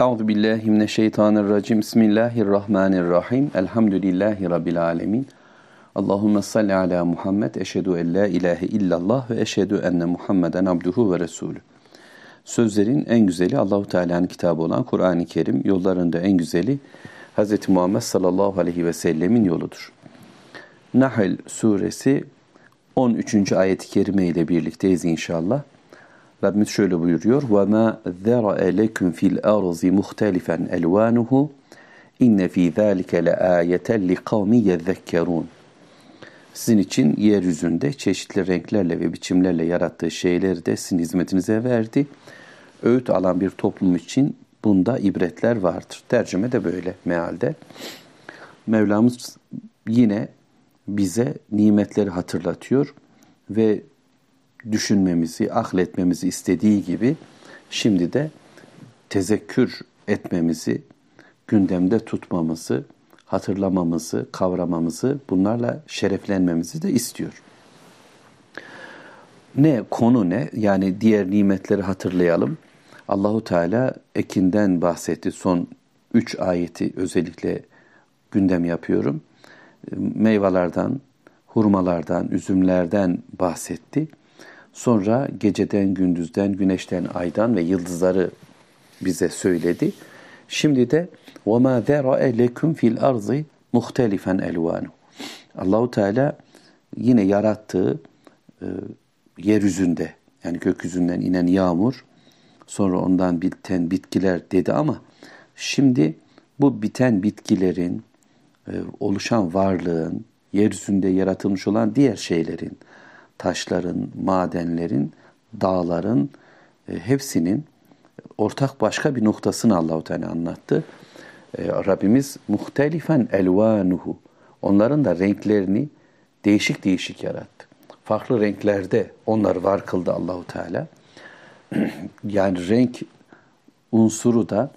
Euzu billahi mineşşeytanirracim. Bismillahirrahmanirrahim. Elhamdülillahi rabbil alamin. Allahumme salli ala Muhammed. Eşhedü en la ilahe illallah ve eşhedü enne Muhammeden abduhu ve resulü. Sözlerin en güzeli Allahu Teala'nın kitabı olan Kur'an-ı Kerim, yollarında en güzeli Hz. Muhammed sallallahu aleyhi ve sellemin yoludur. Nahl suresi 13. ayet-i kerime ile birlikteyiz inşallah. Rabbimiz şöyle buyuruyor. وَمَا ذَرَأَ لَكُمْ فِي الْأَرْضِ مُخْتَلِفًا أَلْوَانُهُ اِنَّ ف۪ي ذَٰلِكَ لَآيَةً لِقَوْمِ يَذَّكَّرُونَ Sizin için yeryüzünde çeşitli renklerle ve biçimlerle yarattığı şeyleri de sizin hizmetinize verdi. Öğüt alan bir toplum için bunda ibretler vardır. Tercüme de böyle mealde. Mevlamız yine bize nimetleri hatırlatıyor ve düşünmemizi, ahletmemizi istediği gibi şimdi de tezekkür etmemizi, gündemde tutmamızı, hatırlamamızı, kavramamızı, bunlarla şereflenmemizi de istiyor. Ne konu ne? Yani diğer nimetleri hatırlayalım. Allahu Teala ekinden bahsetti. Son üç ayeti özellikle gündem yapıyorum. Meyvelerden, hurmalardan, üzümlerden bahsetti. Sonra geceden, gündüzden, güneşten, aydan ve yıldızları bize söyledi. Şimdi de وَمَا ذَرَأَ لَكُمْ فِي الْأَرْضِ مُخْتَلِفًا اَلْوَانُ Allahu Teala yine yarattığı e, yeryüzünde yani gökyüzünden inen yağmur sonra ondan biten bitkiler dedi ama şimdi bu biten bitkilerin e, oluşan varlığın yeryüzünde yaratılmış olan diğer şeylerin taşların, madenlerin, dağların e, hepsinin ortak başka bir noktasını Allahu Teala anlattı. E, Rabbimiz muhtelifen elvanuhu. Onların da renklerini değişik değişik yarattı. Farklı renklerde onlar var kıldı Allahu Teala. yani renk unsuru da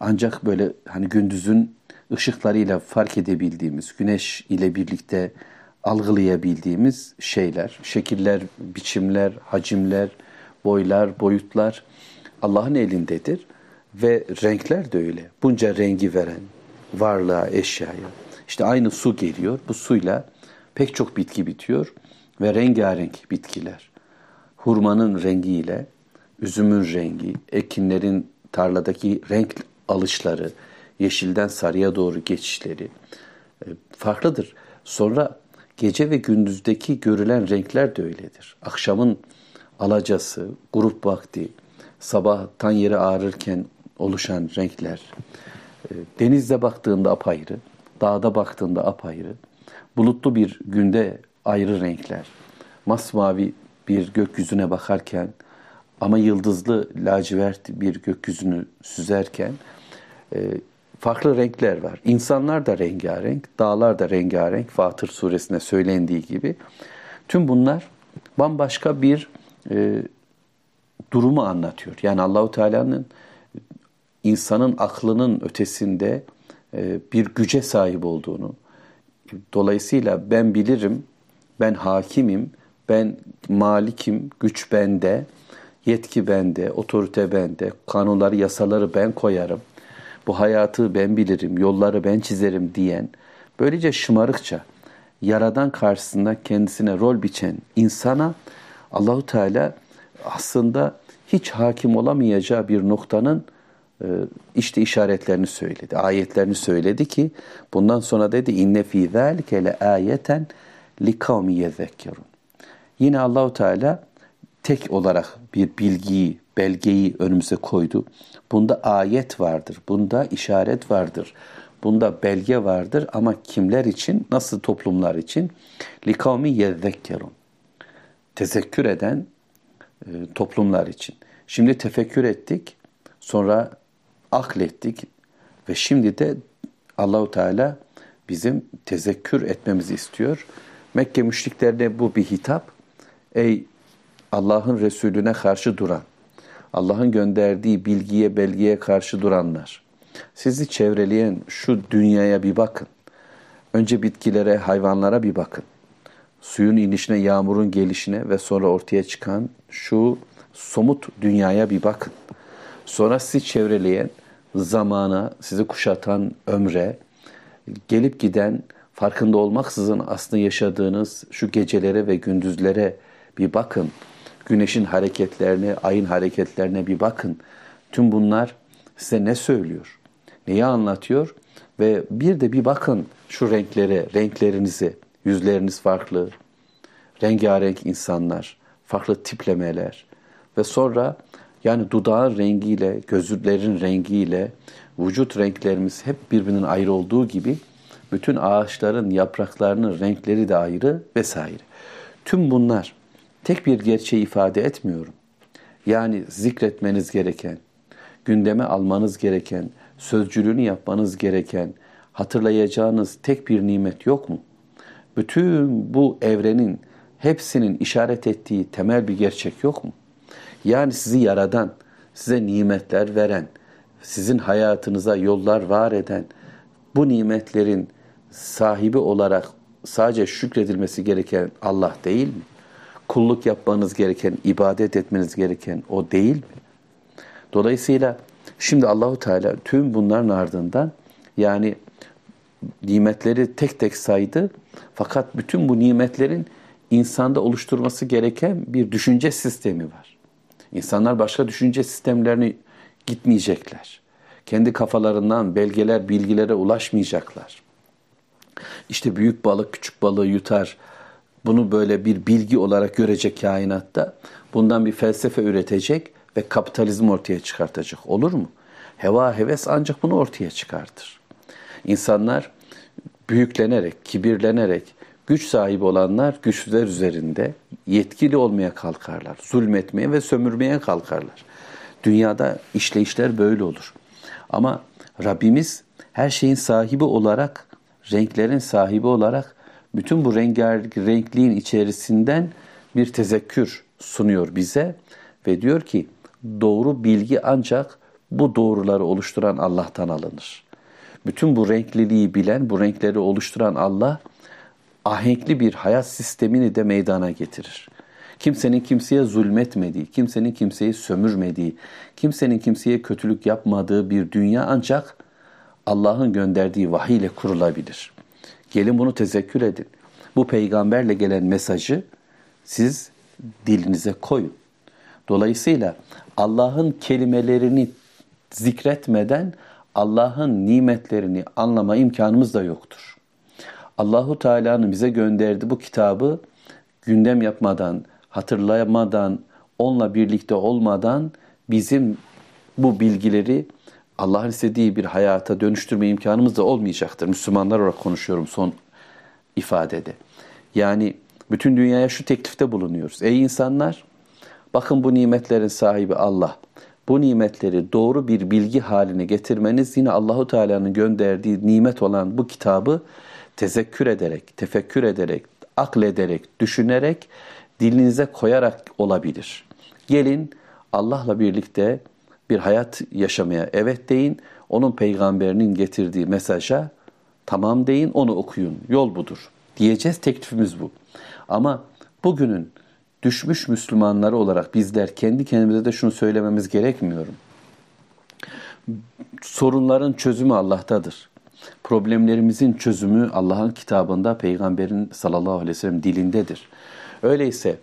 ancak böyle hani gündüzün ışıklarıyla fark edebildiğimiz, güneş ile birlikte algılayabildiğimiz şeyler, şekiller, biçimler, hacimler, boylar, boyutlar Allah'ın elindedir ve renkler de öyle. Bunca rengi veren varlığa, eşyaya. İşte aynı su geliyor. Bu suyla pek çok bitki bitiyor ve rengarenk bitkiler. Hurmanın rengiyle, üzümün rengi, ekinlerin tarladaki renk alışları, yeşilden sarıya doğru geçişleri e, farklıdır. Sonra Gece ve gündüzdeki görülen renkler de öyledir. Akşamın alacası, grup vakti, sabah tan yeri ağrırken oluşan renkler, e, denizde baktığında apayrı, dağda baktığında apayrı, bulutlu bir günde ayrı renkler, masmavi bir gökyüzüne bakarken ama yıldızlı lacivert bir gökyüzünü süzerken e, farklı renkler var. İnsanlar da rengarenk, dağlar da rengarenk Fatır suresinde söylendiği gibi. Tüm bunlar bambaşka bir e, durumu anlatıyor. Yani Allahu Teala'nın insanın aklının ötesinde e, bir güce sahip olduğunu, dolayısıyla ben bilirim, ben hakimim, ben malikim, güç bende, yetki bende, otorite bende, kanunları, yasaları ben koyarım bu hayatı ben bilirim, yolları ben çizerim diyen, böylece şımarıkça yaradan karşısında kendisine rol biçen insana Allahu Teala aslında hiç hakim olamayacağı bir noktanın e, işte işaretlerini söyledi, ayetlerini söyledi ki bundan sonra dedi inne fi zalike le ayeten li kavmi yezekkerun. Yine Allahu Teala tek olarak bir bilgiyi, belgeyi önümüze koydu. Bunda ayet vardır, bunda işaret vardır, bunda belge vardır ama kimler için, nasıl toplumlar için? لِكَوْمِ يَذَّكَّرُونَ Tezekkür eden e, toplumlar için. Şimdi tefekkür ettik, sonra aklettik ve şimdi de Allahu Teala bizim tezekkür etmemizi istiyor. Mekke müşriklerine bu bir hitap. Ey Allah'ın Resulüne karşı duran, Allah'ın gönderdiği bilgiye, belgeye karşı duranlar. Sizi çevreleyen şu dünyaya bir bakın. Önce bitkilere, hayvanlara bir bakın. Suyun inişine, yağmurun gelişine ve sonra ortaya çıkan şu somut dünyaya bir bakın. Sonra sizi çevreleyen zamana, sizi kuşatan ömre, gelip giden farkında olmaksızın aslında yaşadığınız şu gecelere ve gündüzlere bir bakın. Güneşin hareketlerine, ayın hareketlerine bir bakın. Tüm bunlar size ne söylüyor? Neyi anlatıyor? Ve bir de bir bakın şu renklere, renklerinizi, yüzleriniz farklı, rengarenk insanlar, farklı tiplemeler ve sonra yani dudağın rengiyle, gözlerin rengiyle, vücut renklerimiz hep birbirinin ayrı olduğu gibi bütün ağaçların yapraklarının renkleri de ayrı vesaire. Tüm bunlar tek bir gerçeği ifade etmiyorum. Yani zikretmeniz gereken, gündeme almanız gereken, sözcülüğünü yapmanız gereken, hatırlayacağınız tek bir nimet yok mu? Bütün bu evrenin hepsinin işaret ettiği temel bir gerçek yok mu? Yani sizi yaradan, size nimetler veren, sizin hayatınıza yollar var eden, bu nimetlerin sahibi olarak sadece şükredilmesi gereken Allah değil mi? Kulluk yapmanız gereken, ibadet etmeniz gereken o değil mi? Dolayısıyla şimdi Allahu Teala tüm bunların ardından yani nimetleri tek tek saydı. Fakat bütün bu nimetlerin insanda oluşturması gereken bir düşünce sistemi var. İnsanlar başka düşünce sistemlerini gitmeyecekler. Kendi kafalarından belgeler, bilgilere ulaşmayacaklar. İşte büyük balık küçük balığı yutar. Bunu böyle bir bilgi olarak görecek kainatta. Bundan bir felsefe üretecek ve kapitalizm ortaya çıkartacak. Olur mu? Heva heves ancak bunu ortaya çıkartır. İnsanlar büyüklenerek, kibirlenerek, güç sahibi olanlar güçsüzler üzerinde yetkili olmaya kalkarlar. Zulmetmeye ve sömürmeye kalkarlar. Dünyada işleyişler böyle olur. Ama Rabbimiz her şeyin sahibi olarak, renklerin sahibi olarak bütün bu rengar, renkliğin içerisinden bir tezekkür sunuyor bize ve diyor ki doğru bilgi ancak bu doğruları oluşturan Allah'tan alınır. Bütün bu renkliliği bilen, bu renkleri oluşturan Allah ahenkli bir hayat sistemini de meydana getirir. Kimsenin kimseye zulmetmediği, kimsenin kimseyi sömürmediği, kimsenin kimseye kötülük yapmadığı bir dünya ancak Allah'ın gönderdiği vahiy ile kurulabilir. Gelin bunu tezekkür edin. Bu peygamberle gelen mesajı siz dilinize koyun. Dolayısıyla Allah'ın kelimelerini zikretmeden Allah'ın nimetlerini anlama imkanımız da yoktur. Allahu Teala'nın bize gönderdiği bu kitabı gündem yapmadan, hatırlamadan, onunla birlikte olmadan bizim bu bilgileri Allah'ın istediği bir hayata dönüştürme imkanımız da olmayacaktır. Müslümanlar olarak konuşuyorum son ifadede. Yani bütün dünyaya şu teklifte bulunuyoruz. Ey insanlar, bakın bu nimetlerin sahibi Allah. Bu nimetleri doğru bir bilgi haline getirmeniz yine Allahu Teala'nın gönderdiği nimet olan bu kitabı tezekkür ederek, tefekkür ederek, aklederek, düşünerek, dilinize koyarak olabilir. Gelin Allah'la birlikte bir hayat yaşamaya evet deyin. Onun peygamberinin getirdiği mesaja tamam deyin, onu okuyun. Yol budur. Diyeceğiz teklifimiz bu. Ama bugünün düşmüş Müslümanları olarak bizler kendi kendimize de şunu söylememiz gerekmiyor mu? Sorunların çözümü Allah'tadır. Problemlerimizin çözümü Allah'ın kitabında, Peygamberin sallallahu aleyhi ve sellem dilindedir. Öyleyse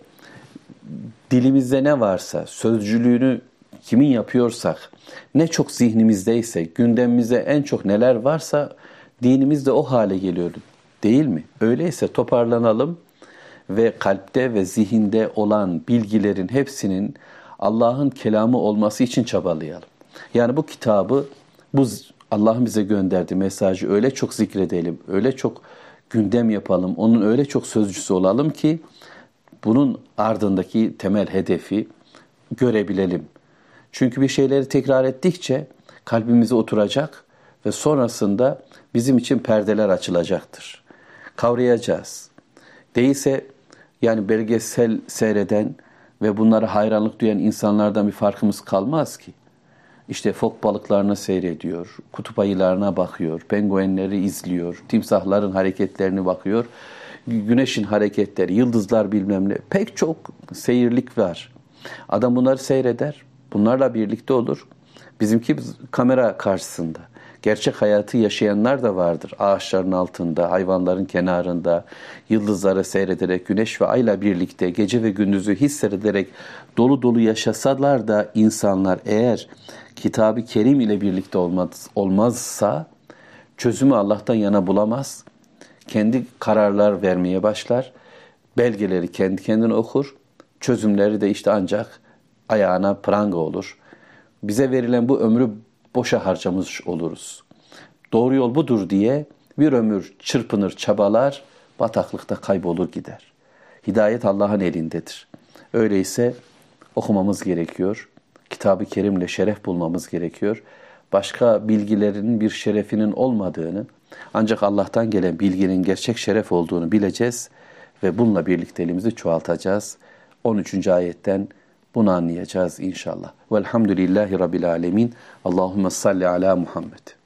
dilimizde ne varsa, sözcülüğünü kimin yapıyorsak, ne çok zihnimizdeyse, gündemimizde en çok neler varsa dinimiz de o hale geliyor. Değil mi? Öyleyse toparlanalım ve kalpte ve zihinde olan bilgilerin hepsinin Allah'ın kelamı olması için çabalayalım. Yani bu kitabı, bu Allah'ın bize gönderdiği mesajı öyle çok zikredelim, öyle çok gündem yapalım, onun öyle çok sözcüsü olalım ki bunun ardındaki temel hedefi görebilelim. Çünkü bir şeyleri tekrar ettikçe kalbimize oturacak ve sonrasında bizim için perdeler açılacaktır. Kavrayacağız. Değilse yani belgesel seyreden ve bunlara hayranlık duyan insanlardan bir farkımız kalmaz ki. İşte fok balıklarını seyrediyor, kutup ayılarına bakıyor, penguenleri izliyor, timsahların hareketlerini bakıyor, güneşin hareketleri, yıldızlar bilmem ne. Pek çok seyirlik var. Adam bunları seyreder, bunlarla birlikte olur Bizimki kamera karşısında. Gerçek hayatı yaşayanlar da vardır. Ağaçların altında, hayvanların kenarında, yıldızları seyrederek, güneş ve ayla birlikte gece ve gündüzü hissederek dolu dolu yaşasalar da insanlar eğer kitabı kerim ile birlikte olmaz, olmazsa çözümü Allah'tan yana bulamaz. Kendi kararlar vermeye başlar. Belgeleri kendi kendine okur. Çözümleri de işte ancak ayağına pranga olur. Bize verilen bu ömrü boşa harcamış oluruz. Doğru yol budur diye bir ömür çırpınır, çabalar, bataklıkta kaybolur gider. Hidayet Allah'ın elindedir. Öyleyse okumamız gerekiyor. Kitabı Kerim'le şeref bulmamız gerekiyor. Başka bilgilerinin bir şerefinin olmadığını, ancak Allah'tan gelen bilginin gerçek şeref olduğunu bileceğiz ve bununla birlikte elimizi çoğaltacağız. 13. ayetten bunu anlayacağız inşallah. Velhamdülillahi Rabbil Alemin. Allahümme salli ala Muhammed.